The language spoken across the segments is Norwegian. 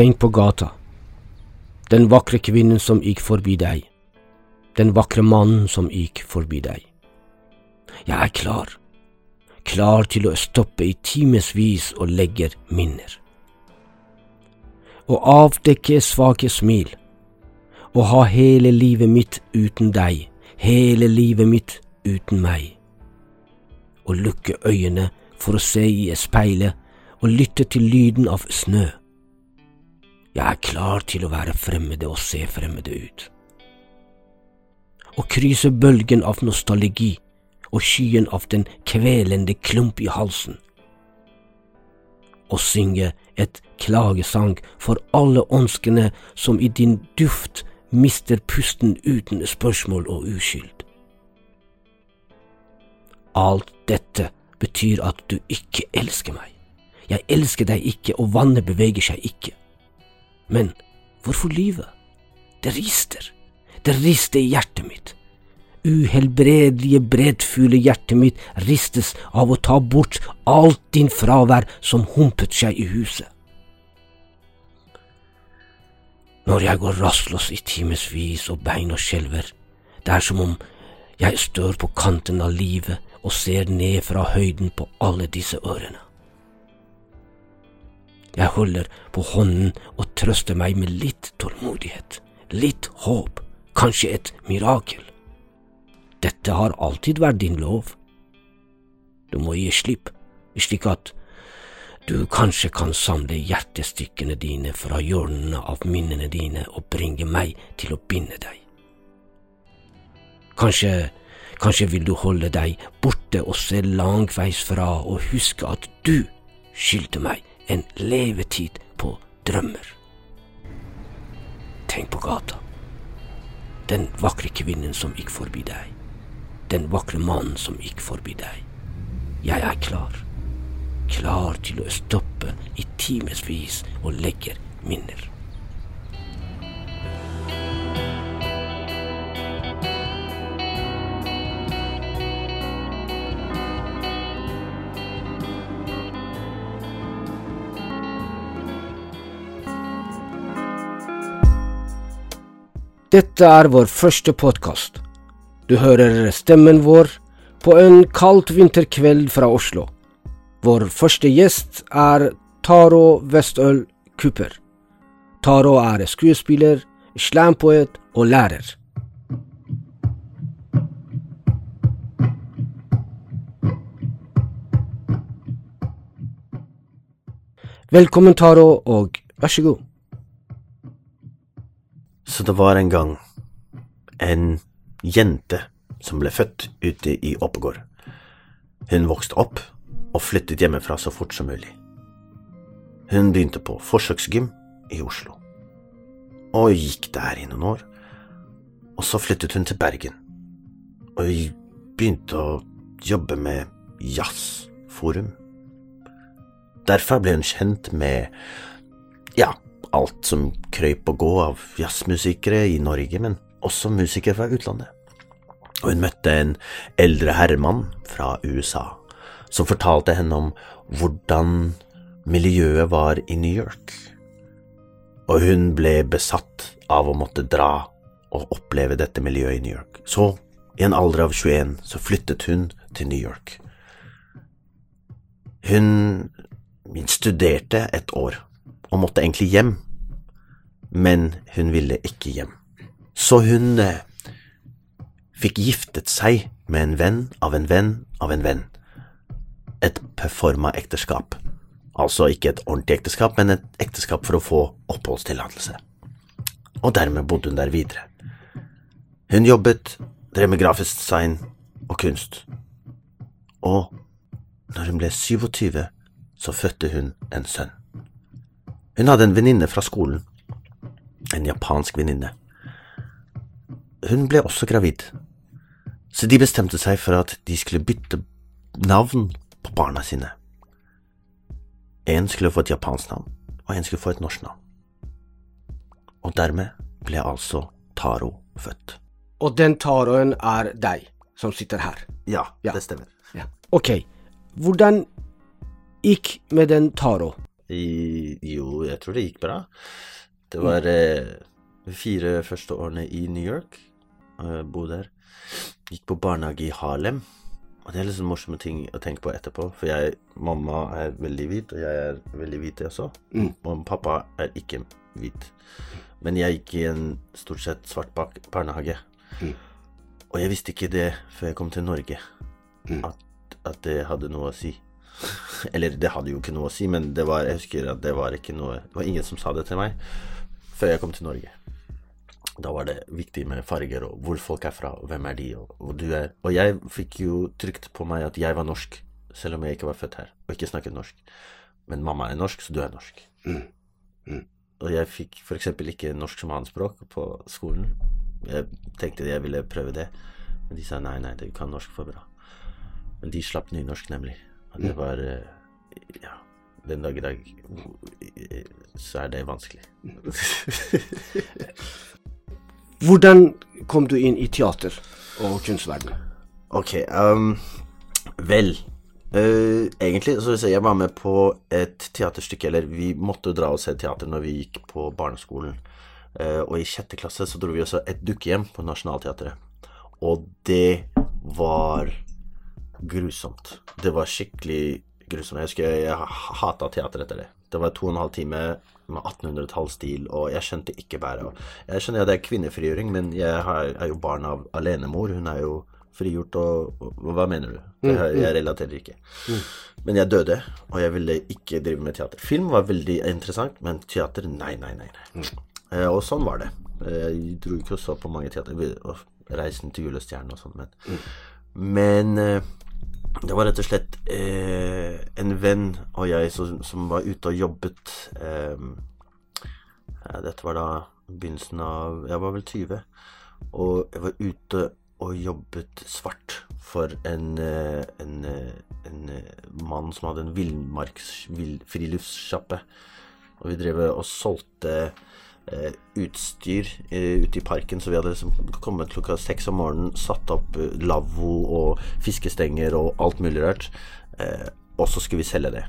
Tenk på gata. Den vakre kvinnen som gikk forbi deg. Den vakre mannen som gikk forbi deg. Jeg er klar, klar til å stoppe i timevis og legge minner. Å avdekke svake smil, å ha hele livet mitt uten deg, hele livet mitt uten meg. Å lukke øynene for å se i speilet og lytte til lyden av snø. Jeg er klar til å være fremmede og se fremmede ut. Å krysse bølgen av nostalgi og skyen av den kvelende klump i halsen. Å synge et klagesang for alle ønskene som i din duft mister pusten uten spørsmål og uskyld. Alt dette betyr at du ikke elsker meg. Jeg elsker deg ikke, og vannet beveger seg ikke. Men hvorfor lyve? Det rister. Det rister i hjertet mitt. Uhelbredelige, breddfulle hjertet mitt ristes av å ta bort alt din fravær som humpet seg i huset. Når jeg går rastløs i timevis og beina skjelver, det er som om jeg står på kanten av livet og ser ned fra høyden på alle disse ørene. Jeg holder på hånden og trøster meg med litt tålmodighet, litt håp, kanskje et mirakel. Dette har alltid vært din lov. Du må gi slipp, slik at du kanskje kan samle hjertestykkene dine fra hjørnene av minnene dine og bringe meg til å binde deg. Kanskje, kanskje vil du holde deg borte og se langveis fra og huske at du skyldte meg en levetid på drømmer. Tenk på gata. Den vakre kvinnen som gikk forbi deg. Den vakre mannen som gikk forbi deg. Jeg er klar. Klar til å stoppe i timevis og legge minner. Dette er vår første podkast. Du hører stemmen vår på en kald vinterkveld fra Oslo. Vår første gjest er Taro Vestøl Cooper. Taro er skuespiller, slampoet og lærer. Velkommen, Taro, og vær så god. Så det var en gang en jente som ble født ute i Oppegård. Hun vokste opp og flyttet hjemmefra så fort som mulig. Hun begynte på forsøksgym i Oslo, og gikk der i noen år. Og så flyttet hun til Bergen, og begynte å jobbe med jazzforum. Derfor ble hun kjent med, ja, alt som krøyp og gå av jazzmusikere i Norge, men også musikere fra utlandet. Og hun møtte en eldre herremann fra USA som fortalte henne om hvordan miljøet var i New York. Og hun ble besatt av å måtte dra og oppleve dette miljøet i New York. Så, i en alder av 21, så flyttet hun til New York. Hun studerte et år og måtte egentlig hjem, men hun ville ikke hjem. Så hun eh, fikk giftet seg med en venn av en venn av en venn. Et performa ekteskap. Altså ikke et ordentlig ekteskap, men et ekteskap for å få oppholdstillatelse. Og dermed bodde hun der videre. Hun jobbet, drev med grafisk design og kunst. Og når hun ble 27, så fødte hun en sønn. Hun hadde en venninne fra skolen, en japansk venninne. Hun ble også gravid, så de bestemte seg for at de skulle bytte navn på barna sine. En skulle få et japansk navn, og en skulle få et norsk navn. Og dermed ble altså Taro født. Og den Taroen er deg, som sitter her? Ja, Ja. det stemmer. Ja. Ok, hvordan gikk med den Taro? I, jo, jeg tror det gikk bra. Det var eh, fire første årene i New York. Eh, Bo der. Gikk på barnehage i Harlem. Og det er liksom morsomme ting å tenke på etterpå. For jeg, mamma er veldig hvit, og jeg er veldig hvit jeg også. Mm. Og pappa er ikke hvit. Men jeg gikk i en stort sett svart barnehage. Mm. Og jeg visste ikke det før jeg kom til Norge, Mm. at, at det hadde noe å si. Eller det hadde jo ikke noe å si, men det var, jeg husker at det var ikke noe Det var ingen som sa det til meg før jeg kom til Norge. Da var det viktig med farger og hvor folk er fra, og hvem er de, og hvor du er. Og jeg fikk jo trygt på meg at jeg var norsk, selv om jeg ikke var født her og ikke snakket norsk. Men mamma er norsk, så du er norsk. Mm. Mm. Og jeg fikk f.eks. ikke norsk som annetspråk på skolen. Jeg tenkte jeg ville prøve det, men de sa nei, nei, du kan norsk for bra. Men de slapp nynorsk, nemlig. Og det var eh, Ja, den dag i dag eh, så er det vanskelig. Hvordan kom du inn i teater og kunstverden? Ok, um, vel uh, Egentlig så vil jeg si jeg var med på et teaterstykke, eller vi måtte dra og se teater når vi gikk på barneskolen. Uh, og i sjette klasse så dro vi også et dukkehjem på Nationaltheatret. Og det var grusomt. Det var skikkelig grusomt. Jeg husker jeg, hata teater etter det. Det var to og en halv time med 1800-tallsstil, og jeg skjønte ikke bæret. Jeg skjønner at det er kvinnefrigjøring, men jeg er jo barn av alenemor. Hun er jo frigjort, og, og, hva mener du? Det, her- jeg relaterer ikke. Men jeg døde, og jeg ville ikke drive med teater. Film var veldig interessant, men teater, nei, nei, nei. nei. Eh, og sånn var det. Eh, Jeg dro ikke og så på mange teater. Reisen til julestjernen og sånn, men Men eh, det var rett og slett eh, en venn og jeg som, som var ute og jobbet eh, Dette var da begynnelsen av Jeg var vel 20. Og jeg var ute og jobbet svart for en, eh, en, eh, en eh, mann som hadde en villmarks... Vill, friluftssjappe. Og vi drev og solgte utstyr eh, ute i parken, så vi hadde liksom kommet klokka seks om morgenen, satt opp eh, lavvo og fiskestenger og alt mulig rart, eh, og så skulle vi selge det.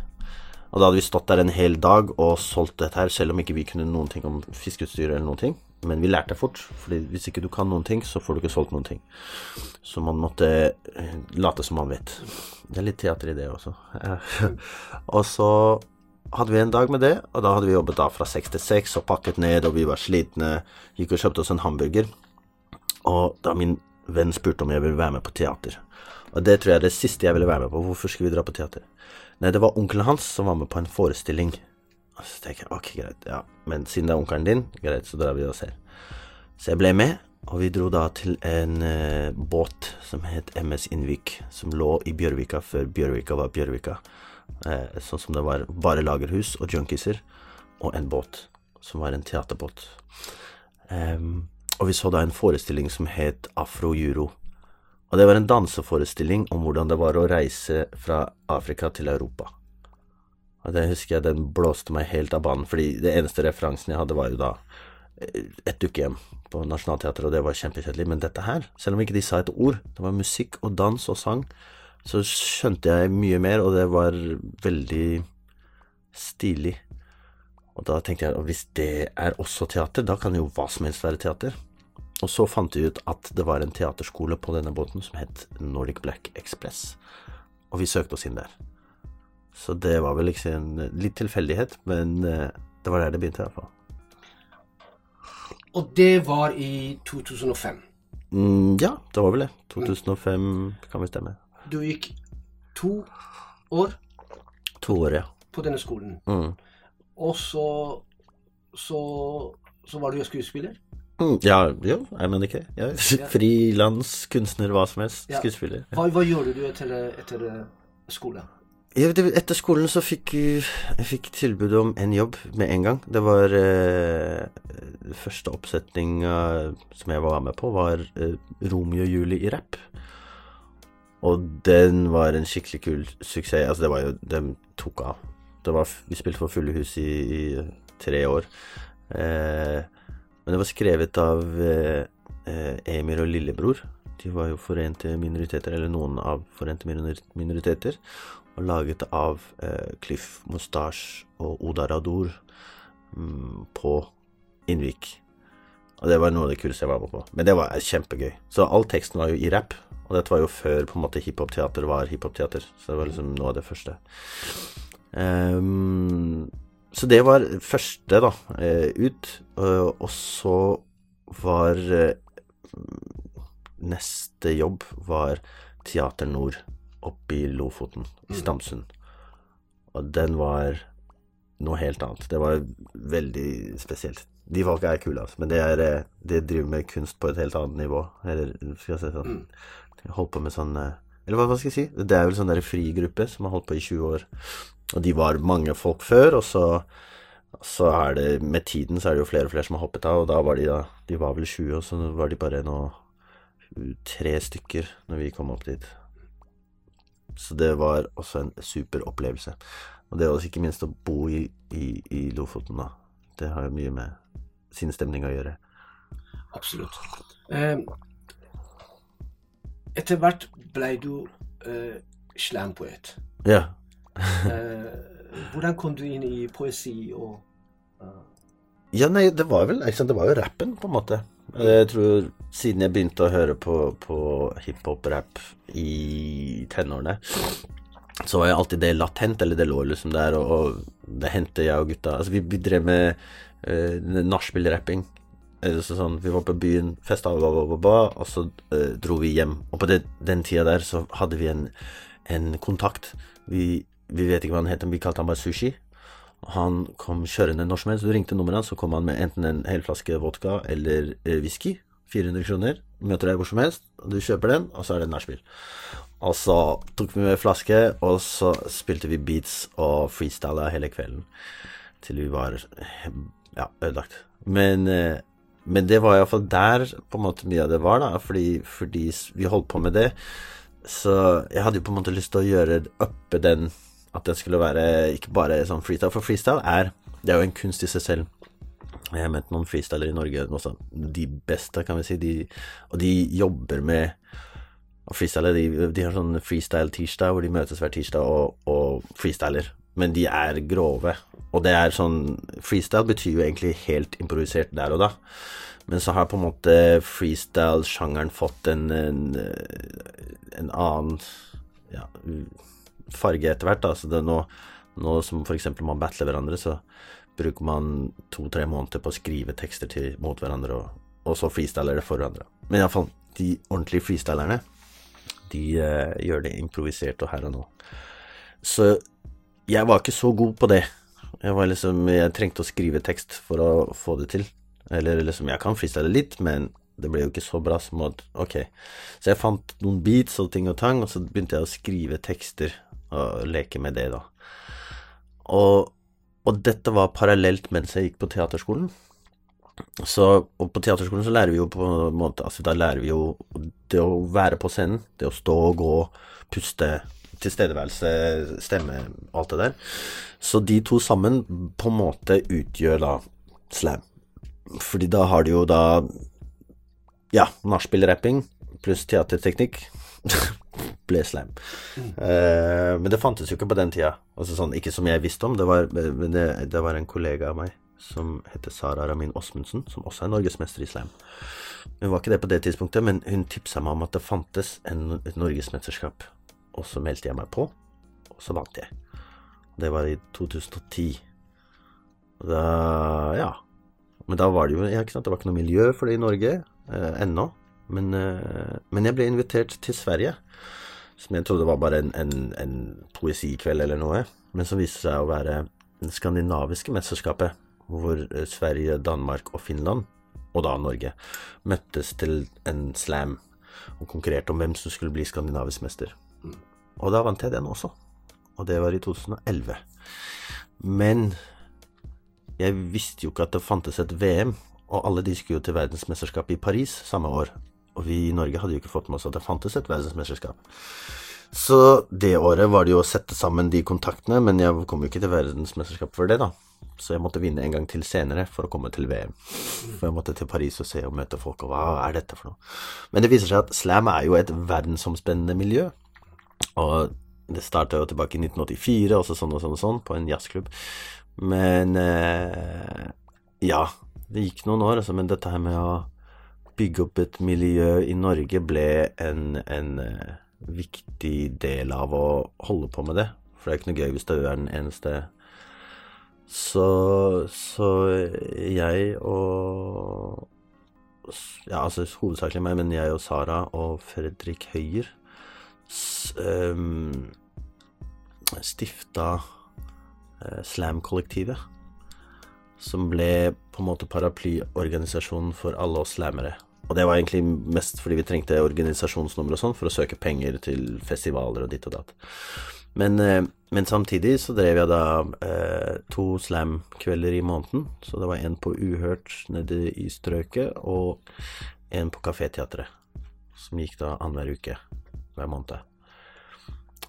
Og da hadde vi stått der en hel dag og solgt dette her, selv om ikke vi kunne noen ting om fiskeutstyr eller noen ting. Men vi lærte fort, fordi hvis ikke du kan noen ting, så får du ikke solgt noen ting. Så man måtte eh, late som man vet. Det er litt teater i det også. og så hadde vi en dag med det, og da hadde vi jobbet da fra seks til seks og pakket ned, og vi var slitne. Gikk og kjøpte oss en hamburger. Og da min venn spurte om jeg ville være med på teater. Og det tror jeg er det siste jeg ville være med på. Hvorfor skulle vi dra på teater? Nei, det var onkelen hans som var med på en forestilling. Og så tenker jeg, ok, greit, ja, men siden det er onkelen din, greit, så drar vi og ser. Så jeg ble med, og vi dro da til en eh, båt som het MS Innvik, som lå i Bjørvika før Bjørvika var Bjørvika. Eh, sånn som det var bare lagerhus og junkiser, og en båt, som var en teaterbåt. Og vi så da en forestilling som het Afro Juro. Og det var en danseforestilling om hvordan det var å reise fra Afrika til Europa. Og det husker jeg den blåste meg helt av banen, fordi det eneste referansen jeg hadde, var jo da eh, et dukkehjem på Nationaltheatret, og det var kjempekjedelig. Men dette her, selv om ikke de sa et ord, det var musikk og dans og sang, så skjønte jeg mye mer, og det var veldig stilig. Og da tenkte jeg at hvis det er også teater, da kan jo hva som helst være teater. Og så fant vi ut at det var en teaterskole på denne båten som het Nordic Black Express. Og vi søkte oss inn der. Så det var vel liksom en litt tilfeldighet, men eh, det var der det begynte i hvert fall. Og det var i 2005. Mm, ja, det var vel det. 2005 kan vi stemme. Du gikk to år To år, ja. på denne skolen. Mm. Og så, så, så var du jo skuespiller. Mm, ja, jo, jeg mener ikke? Ja. Frilans, kunstner, hva som helst. Ja. Skuespiller. Hva, hva gjorde du etter, etter skole? Ja, det- Etter skolen så fikk jeg fikk tilbud om en jobb med en gang. Det var eh, Første oppsetning eh, som jeg var med på, var eh, Romeo og Julie i rapp. Og den var en skikkelig kul suksess. Altså, det var jo De tok av. Var, vi spilte for fulle hus i, i tre år. Eh, men det var skrevet av eh, eh, Emir og lillebror. De var jo forente minoriteter, eller noen av forente minoriteter. Og laget av eh, Cliff Mustache og Oda Rador mm, på Innvik. Og det var noe av det kuleste jeg var med på. Men det var kjempegøy. Så all teksten var jo i rapp. Og dette var jo før på en måte hiphopteater var hiphopteater, Så det var liksom noe av det første. Um, så det var første, da, eh, ut. Og så var eh, Neste jobb var Teater Nord oppe i Lofoten, i mm. Stamsund. Og den var noe helt annet. Det var veldig spesielt. De folka er kule, altså. Men det er eh, De driver med kunst på et helt annet nivå. Eller skal jeg si sånn mm. Holdt på med sånn Eller hva, hva skal jeg si? Det er vel sånn der frigruppe som har holdt på i 20 år. Og de var mange folk før, og så så er det Med tiden så er det jo flere og flere som har hoppet av, og da var de da De var vel 20, og så var de bare nå tre stykker når vi kom opp dit. Så det var også en super opplevelse. Og det er også ikke minst å bo i, i, i Lofoten, da. Det har jo mye med sinnsstemning å gjøre. Absolutt. Eh, etter hvert ble du eh, slampoet. Ja. eh, hvordan kom du inn i poesi og uh... Ja, nei, det var vel liksom, Det var jo rappen, på en måte. Jeg tror siden jeg begynte å høre på, på hiphop-rap i tenårene, så var jo alltid det latent, eller det lå liksom der, og, og det hendte jeg og gutta Altså, vi, vi drev med uh, nachspiel-rapping. Så sånn, vi var på byen, festa, og så uh, dro vi hjem. Og på det, den tida der så hadde vi en, en kontakt. Vi, vi, vet ikke hva han het, men vi kalte han bare Sushi. Han kom kjørende når som helst. Du ringte nummeret hans, så kom han med enten en hel flaske vodka eller uh, whisky. 400 kroner. Møter deg hvor som helst, du kjøper den, og så er det nachspiel. Og så tok vi med flaske, og så spilte vi beats og freestyla hele kvelden. Til vi var ja, ødelagt. Men, eh, men det var iallfall der på en måte mye av det var, da. Fordi, fordi vi holdt på med det. Så jeg hadde jo på en måte lyst til å gjøre uppe den at det skulle være ikke bare sånn freestyle. For freestyle er Det er jo en kunst i seg selv. Jeg har møtt noen freestylere i Norge, også, de beste, kan vi si. De, og de jobber med og freestyle, de, de har sånn freestyle-tirsdag hvor de møtes hver tirsdag og, og freestyler. Men de er grove. Og det er sånn Freestyle betyr jo egentlig helt improvisert der og da. Men så har på en måte freestyle-sjangeren fått en, en, en annen ja, farge etter hvert. Da. Det nå, nå som f.eks. man battler hverandre, så bruker man to-tre måneder på å skrive tekster til, mot hverandre, og, og så freestyler det for hverandre. Men iallfall, de ordentlige freestylerne, de uh, gjør det improvisert og her og nå. Så jeg var ikke så god på det. Jeg liksom Jeg trengte å skrive tekst for å få det til. Eller liksom Jeg kan freestyle litt, men det ble jo ikke så bra som at Ok. Så jeg fant noen beats og ting og tang, og så begynte jeg å skrive tekster og leke med det, da. Og, og dette var parallelt mens jeg gikk på teaterskolen. Så, og på teaterskolen så lærer vi jo på en måte Altså, da lærer vi jo det å være på scenen. Det å stå og gå, puste, tilstedeværelse, stemme, alt det der. Så de to sammen på en måte utgjør da slam. Fordi da har du jo da ja, nachspiel-rapping pluss teaterteknikk. ble slam. Mm. Uh, men det fantes jo ikke på den tida. Altså sånn, ikke som jeg visste om. Det var, det, det var en kollega av meg som heter Sara Ramin Osmundsen, som også er norgesmester i slam. Hun var ikke det på det tidspunktet, men hun tipsa meg om at det fantes en, et norgesmesterskap. Og så meldte jeg meg på, og så vant jeg. Det var i 2010. Og da Ja. Men da var det jo ja? Det var ikke noe miljø for det i Norge eh, ennå. Men, eh, men, jeg ble invitert til Sverige som jeg trodde var bare en, en, en poesikveld eller noe, men som viste seg å være det skandinaviske mesterskapet, hvor eh, Sverige, Danmark og Finland, og da Norge, møttes til en slam og konkurrerte om hvem som skulle bli skandinavisk mester. Og da vant jeg den også, og det var i 2011. Men jeg visste jo ikke at det fantes et VM, og alle de skulle jo til verdensmesterskapet i Paris samme år. Og vi i Norge hadde jo ikke fått med oss at det fantes et verdensmesterskap. Så det året var det jo å sette sammen de kontaktene, men jeg kom jo ikke til verdensmesterskap for det, da. Så jeg måtte vinne en gang til senere for å komme til VM. For jeg måtte til Paris og se og møte folk, og hva er dette for noe? Men det viser seg at slam er jo et verdensomspennende miljø. Og det starta jo tilbake i 1984, også sånn og sånn og sånn, på en jazzklubb. Men eh, ja, det gikk noen år, altså, men dette her med å bygge opp et miljø i Norge ble en, en uh, viktig del av å holde på med det. For det er ikke noe gøy hvis du er den eneste. Så, så jeg og Ja, altså hovedsakelig meg, men jeg og Sara og Fredrik Høyer um, stifta uh, Slam-kollektivet. Som ble på en måte paraplyorganisasjonen for alle oss slammere. Og det var egentlig mest fordi vi trengte organisasjonsnummer og sånn for å søke penger til festivaler og ditt og datt. Men, eh, men samtidig så drev jeg da eh, to slam-kvelder i måneden. Så det var en på Uhørt nede i strøket, og en på Kaféteatret. Som gikk da annenhver uke hver måned.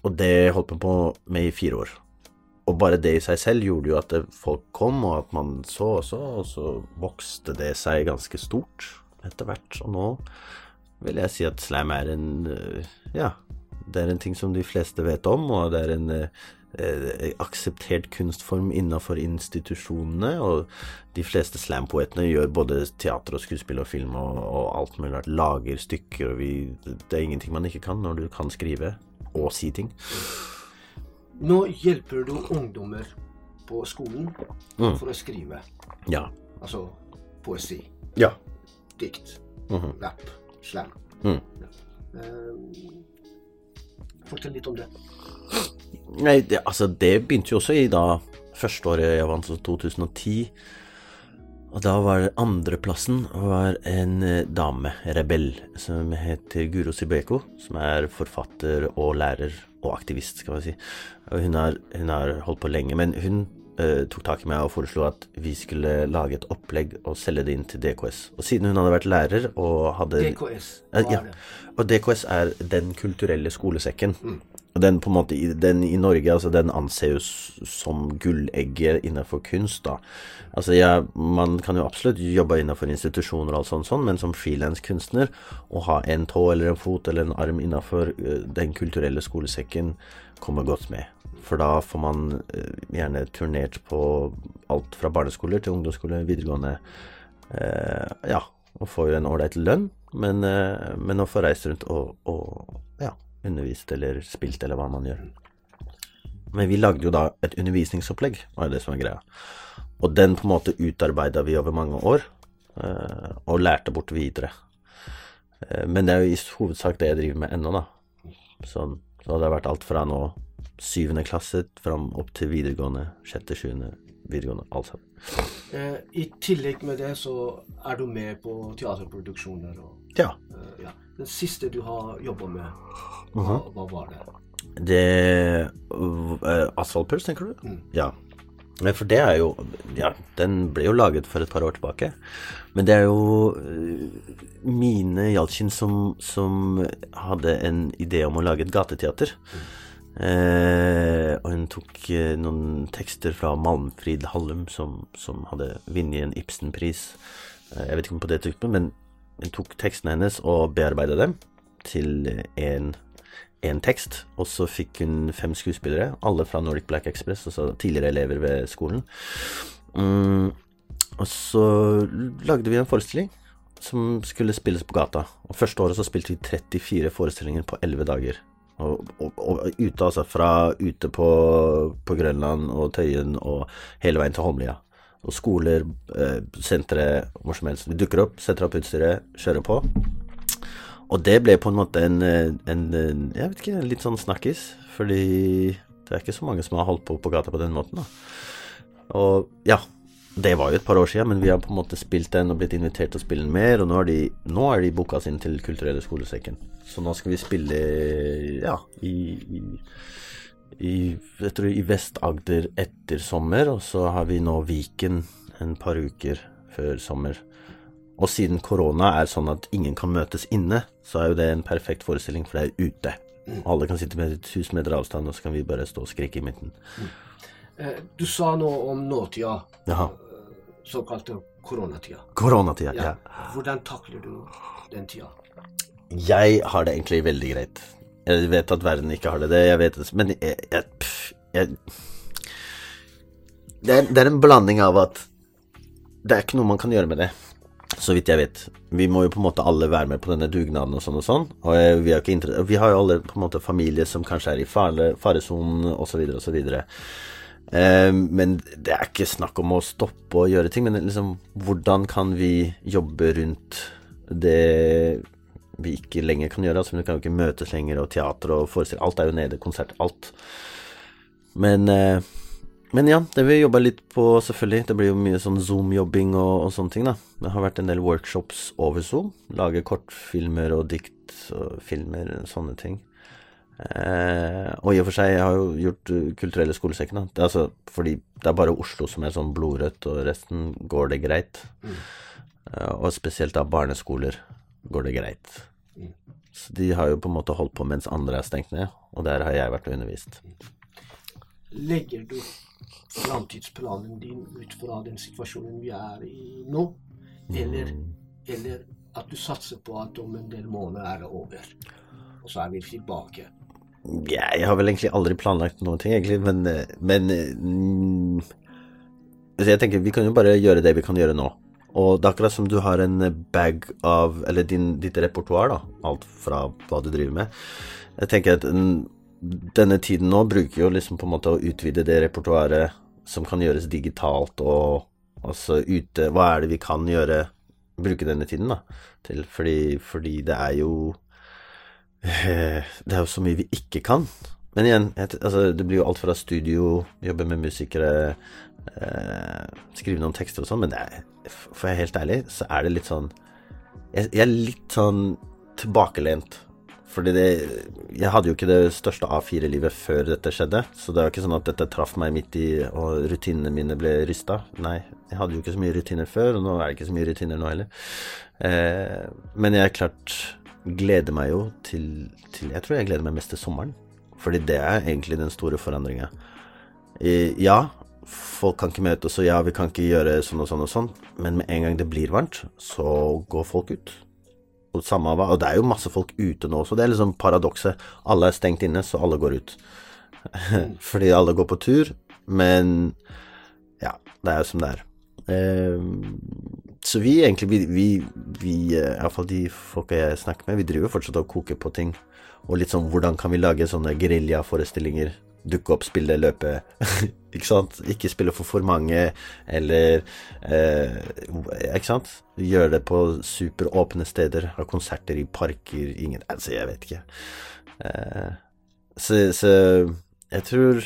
Og det holdt man på med i fire år. Og bare det i seg selv gjorde jo at folk kom, og at man så også, og så vokste det seg ganske stort etter hvert. Og nå vil jeg si at slam er en eh, Ja, det er en ting som de fleste vet om, og det er en eh, akseptert kunstform innenfor institusjonene. Og de fleste slampoetene gjør både teater og skuespill og film og, og alt mulig rart. Lager stykker, og vi Det er ingenting man ikke kan når du kan skrive og si ting. Nå hjelper du ungdommer på skolen mm. for å skrive. Ja. Altså poesi. Ja dikt, mm -hmm. Rapp. slam. Mm. Uh, fortell litt om det. Nei, det, altså det begynte jo også i da første året jeg vant, så 2010. Og da var det andreplassen var en eh, dame, rebell, som heter Guro Sibeko. Som er forfatter og lærer og aktivist, skal vi si. Og hun har, holdt på lenge. Men hun uh, tok tak i meg og foreslo at vi skulle lage et opplegg og selge det inn til DKS. Og siden hun hadde vært lærer og hadde DKS, hva er det? Og DKS er Den kulturelle skolesekken. Mm. Og den på en måte, den i Norge, altså den anses som gullegget innenfor kunst, da. Altså ja, man kan jo absolutt jobbe innenfor institusjoner og alt sånt, sånn, men som frilanskunstner, å ha en tå eller en fot eller en arm innenfor uh, Den kulturelle skolesekken kommer godt med. For da får man uh, gjerne turnert på alt fra barneskoler til ungdomsskole, videregående. Uh, ja, og får jo en ålreit lønn, men, men å få reist rundt og, og ja, undervist eller spilt, eller hva man gjør. Men vi lagde jo da et undervisningsopplegg, var det som var greia. Og den på en måte utarbeida vi over mange år, eh, og lærte bort videre. Eh, men det er jo i hovedsak det jeg driver med ennå, da. Så, så det har vært alt fra nå syvende klasse fram opp til videregående, sjette, sjuende, videregående, alt sammen. Eh, I tillegg med det så er du med på teaterproduksjoner og Ja. ja. Den siste du har jobba med, hva, hva, var det? Det uh, Asfaltpuls, tenker du? Mm. Ja. For det er jo Ja, den ble jo laget for et par år tilbake. Men det er jo uh, Mine Jalkin som, som, hadde en idé om å lage et gateteater. Mm. Eh, og hun tok eh, noen tekster fra Malmfrid Hallum, som, som hadde vunnet en Ibsen-pris. Eh, jeg vet ikke om på det tidspunktet, men hun tok tekstene hennes og bearbeidet dem til en tekst. Og så fikk hun fem skuespillere, alle fra Nordic Black Express, altså tidligere elever ved skolen. Mm, og så lagde vi en forestilling som skulle spilles på gata. Og første året så spilte vi 34 forestillinger på 11 dager. Og, og, og, ute, altså. Fra ute på, på, Grønland og Tøyen og hele veien til Holmlia og skoler, eh, sentre, hvor som helst. Vi dukker opp, setter opp utstyret, kjører på. Og det ble på en måte en, en, jeg vet ikke, en litt sånn snakkis, fordi det er ikke så mange som har holdt på på gata på den måten. da. Og ja, det var jo et par år siden, men vi har på en måte spilt den og blitt invitert til å spille den mer, og nå er de, nå er de booka inn til Kulturelle skolesekken. Så nå skal vi spille, ja, i, i i, jeg tror, i Vest-Agder etter sommer, og så har vi nå Viken en par uker før sommer. Og siden korona er sånn at ingen kan møtes inne, så er jo det en perfekt forestilling, for det er ute. Mm. Alle kan sitte med et hus meter avstand, og så kan vi bare stå og skrike i midten. Mm. Eh, du sa noe om nåtida. Jaha. Såkalte koronatida. Koronatida, ja. ja. Hvordan takler du den tida? Jeg har det egentlig veldig greit. Jeg vet at verden ikke har det, det jeg vet det, men jeg, jeg, pff, jeg det, er, det er en blanding av at det er ikke noe man kan gjøre med det, så vidt jeg vet. Vi må jo på en måte alle være med på denne dugnaden og sånn og sånn. Og jeg, vi, har vi har jo alle på en måte familie som kanskje er i fare, faresonen osv. osv. Eh, men det er ikke snakk om å stoppe å gjøre ting, men liksom hvordan kan vi jobbe rundt det vi ikke lenger kan gjøre? Altså, vi kan jo ikke møtes lenger, og teater og forestillinger Alt er jo nede, konsert, alt. Men eh, men ja, det vi jobba litt på, selvfølgelig. Det blir jo mye sånn Zoom-jobbing og, og, sånne ting, da. Det har vært en del workshops over Zoom. Lage kortfilmer og dikt og filmer, sånne ting. Eh, og i og for seg, jeg har jo gjort uh, Kulturelle skolesekken, da. Det altså fordi det er bare Oslo som er sånn blodrødt, og resten går det greit. Mm. Eh, og spesielt da barneskoler går det greit. Mm. Så de har jo på en måte holdt på mens andre er stengt ned, og der har jeg vært og undervist. Legger du framtidsplanen din ut fra den situasjonen vi er i nå? Eller, eller at du satser på at om en del måneder er det over, og så er vi tilbake? Jeg har vel egentlig aldri planlagt noen ting, egentlig, men, men altså Jeg tenker vi kan jo bare gjøre det vi kan gjøre nå. Og det er akkurat som du har en bag av Eller din, ditt repertoar, da. Alt fra hva du driver med. Jeg tenker at denne tiden nå bruker jo liksom på en måte å utvide det repertoaret som kan gjøres digitalt, og altså ute Hva er det vi kan gjøre, bruke denne tiden da, til? Fordi, fordi det er jo Det er jo så mye vi ikke kan. Men igjen, altså, det blir jo alt fra studio, jobbe med musikere, eh, skrive noen tekster og sånn, men er, for jeg er helt ærlig, så er det litt sånn Jeg, jeg er litt sånn tilbakelent fordi det Jeg hadde jo ikke det største A4-livet før dette skjedde, så det er jo ikke sånn at dette traff meg midt i og rutinene mine ble rysta. Nei, jeg hadde jo ikke så mye rutiner før, og nå er det ikke så mye rutiner nå heller. Eh, men jeg er klart gleder meg jo til, til, Jeg tror jeg gleder meg mest til sommeren. Fordi det er egentlig den store forandringa. Ja, folk kan ikke møtes, og ja, vi kan ikke gjøre sånn og sånn og sånn, men med en gang det blir varmt, så går folk ut. Og, samme, og det er jo masse folk ute nå også. Det er liksom paradokset. Alle er stengt inne, så alle går ut. Fordi alle går på tur. Men ja, det er jo som det er. Så vi egentlig, vi, vi, vi eh, iallfall de folka jeg snakker med, vi driver fortsatt og koker på ting. Og litt sånn hvordan kan vi lage sånne geriljaforestillinger dukke opp, spille, løpe. ikke sant? Ikke spille for for mange, eller eh, Ikke sant? Gjøre det på superåpne steder. Ha konserter i parker. Ingen Altså, jeg vet ikke. Eh, så, så, jeg tror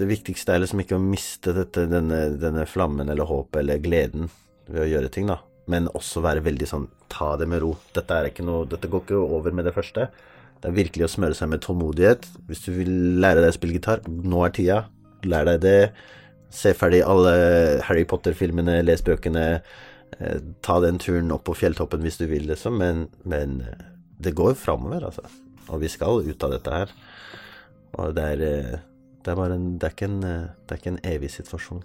det viktigste er liksom ikke å miste dette, denne, denne flammen eller håpet eller gleden ved å gjøre ting, da. Men også være veldig sånn ta det med ro. Dette, noe, dette går ikke over med det første. Det er virkelig å smøre seg med tålmodighet. Hvis du vil lære deg å spille gitar, nå er tida. Lær deg det. Se ferdig alle Harry Potter-filmene, les bøkene. Eh, ta den turen opp på fjelltoppen hvis du vil, liksom. Men, men eh, det går framover, altså. Og vi skal ut av dette her. Og det er, eh, det er bare en det er, ikke en det er ikke en evig situasjon.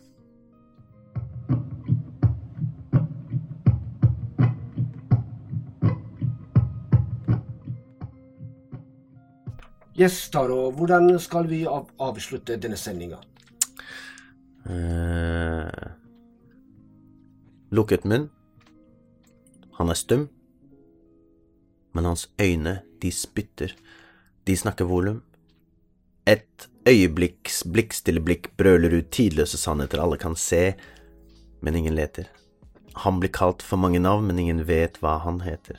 Yes, Taro. Hvordan skal vi av avslutte denne sendinga? Eh, lukket munn. Han er stum. Men hans øyne, de spytter. De snakker volum. Et øyeblikks blikkstille blikk brøler ut tidløse sannheter alle kan se, men ingen leter. Han blir kalt for mange navn, men ingen vet hva han heter.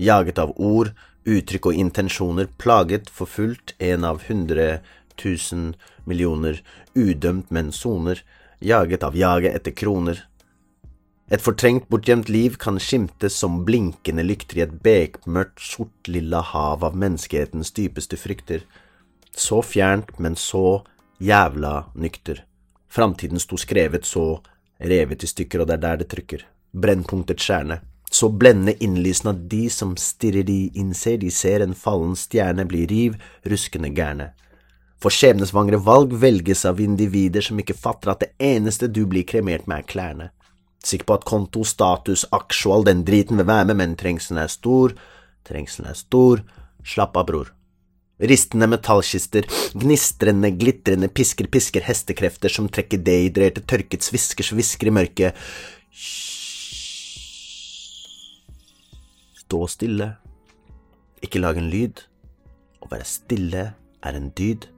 Jaget av ord, uttrykk og intensjoner, plaget, forfulgt, en av hundre tusen millioner, udømt, men soner, jaget av jaget etter kroner. Et fortrengt, bortgjemt liv kan skimtes som blinkende lykter i et bekmørkt, sort-lilla hav av menneskehetens dypeste frykter. Så fjernt, men så jævla nykter. Framtiden sto skrevet så revet i stykker, og det er der det trykker. Brennpunktets stjerne så blendende innlysende at de som stirrer de innser de ser en fallen stjerne bli riv ruskende gærne. For skjebnesvangre valg velges av individer som ikke fatter at det eneste du blir kremert med, er klærne. Sikker på at konto, status, aksjo, all den driten vil være med, men trengselen er stor, trengselen er stor, Slapp av, bror. Ristende metallkister, gnistrende, glitrende pisker, pisker, hestekrefter som trekker dehydrerte, tørket svisker, svisker i mørket. Stå stille. Ikke lag en lyd. Å være stille er en dyd.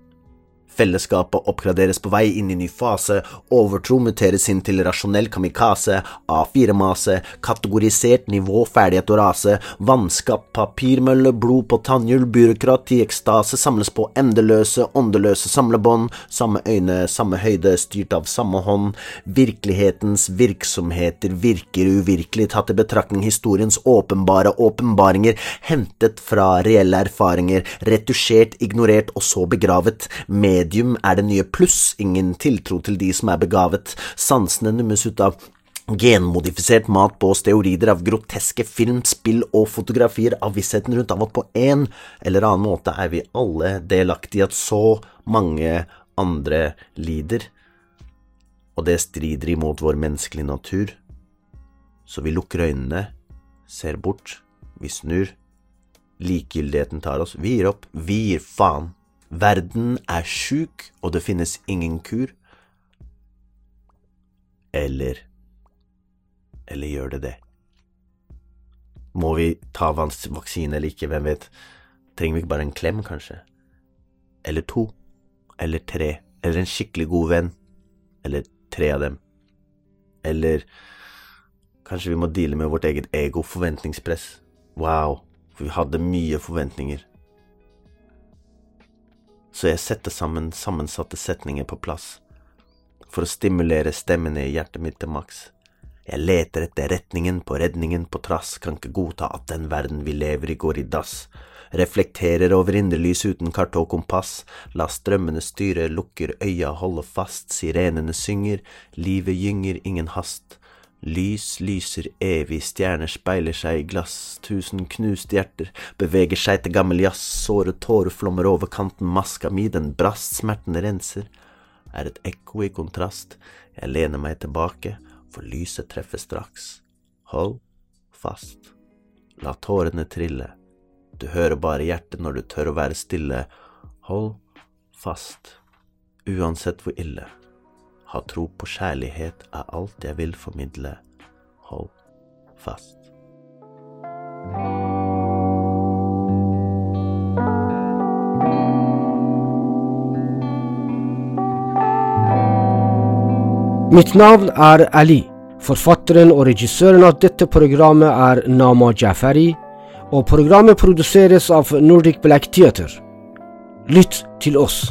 Fellesskapet oppgraderes på vei inn i ny fase, overtro muteres inn til rasjonell kamikaze, A4-mase, kategorisert nivå, ferdighet og rase, vannskap, papirmølle, blod på tannhjul, byråkrati, ekstase, samles på endeløse, åndeløse samlebånd, samme øyne, samme høyde, styrt av samme hånd, virkelighetens virksomheter virker uvirkelig, tatt i betraktning historiens åpenbare åpenbaringer, hentet fra reelle erfaringer, retusjert, ignorert og så begravet, med medium er det nye pluss, ingen tiltro til de som er begavet, sansene nummes ut av genmodifisert mat på steorider av groteske film, spill og fotografier av vissheten rundt av at på en eller annen måte er vi alle delaktige i at så mange andre lider, og det strider imot vår menneskelige natur. Så vi lukker øynene, ser bort, vi snur. Likegyldigheten tar oss, vi gir opp, vi gir faen. Verden er sjuk, og det finnes ingen kur. Eller Eller gjør det det? Må vi ta vaksine eller ikke, hvem vet? Trenger vi ikke bare en klem, kanskje? Eller to? Eller tre? Eller en skikkelig god venn? Eller tre av dem? Eller kanskje vi må deale med vårt eget ego, forventningspress? Wow, for vi hadde mye forventninger så jeg setter sammen sammensatte setninger på plass, for å stimulere stemmene i hjertet mitt til maks. Jeg leter etter retningen på redningen på trass, kan ikke godta at den verden vi lever i går i dass. Reflekterer over indrelys uten kart og kompass, la strømmene styre, lukker øya, holder fast, sirenene synger, livet gynger, ingen hast. Lys lyser evig, stjerner speiler seg i glass, tusen knuste hjerter beveger seg til gammel jazz, såre tårer flommer over kanten, maska mi, den brast, smerten renser, er et ekko i kontrast, jeg lener meg tilbake, for lyset treffer straks. Hold fast, la tårene trille, du hører bare hjertet når du tør å være stille, hold fast, uansett hvor ille. Ha tro på kjærlighet er alt jeg vil formidle. Hold fast. Mitt navn er Ali. Forfatteren og regissøren av dette programmet er Nama Jafari, og programmet produseres av Nordic Black Theater. Lytt til oss.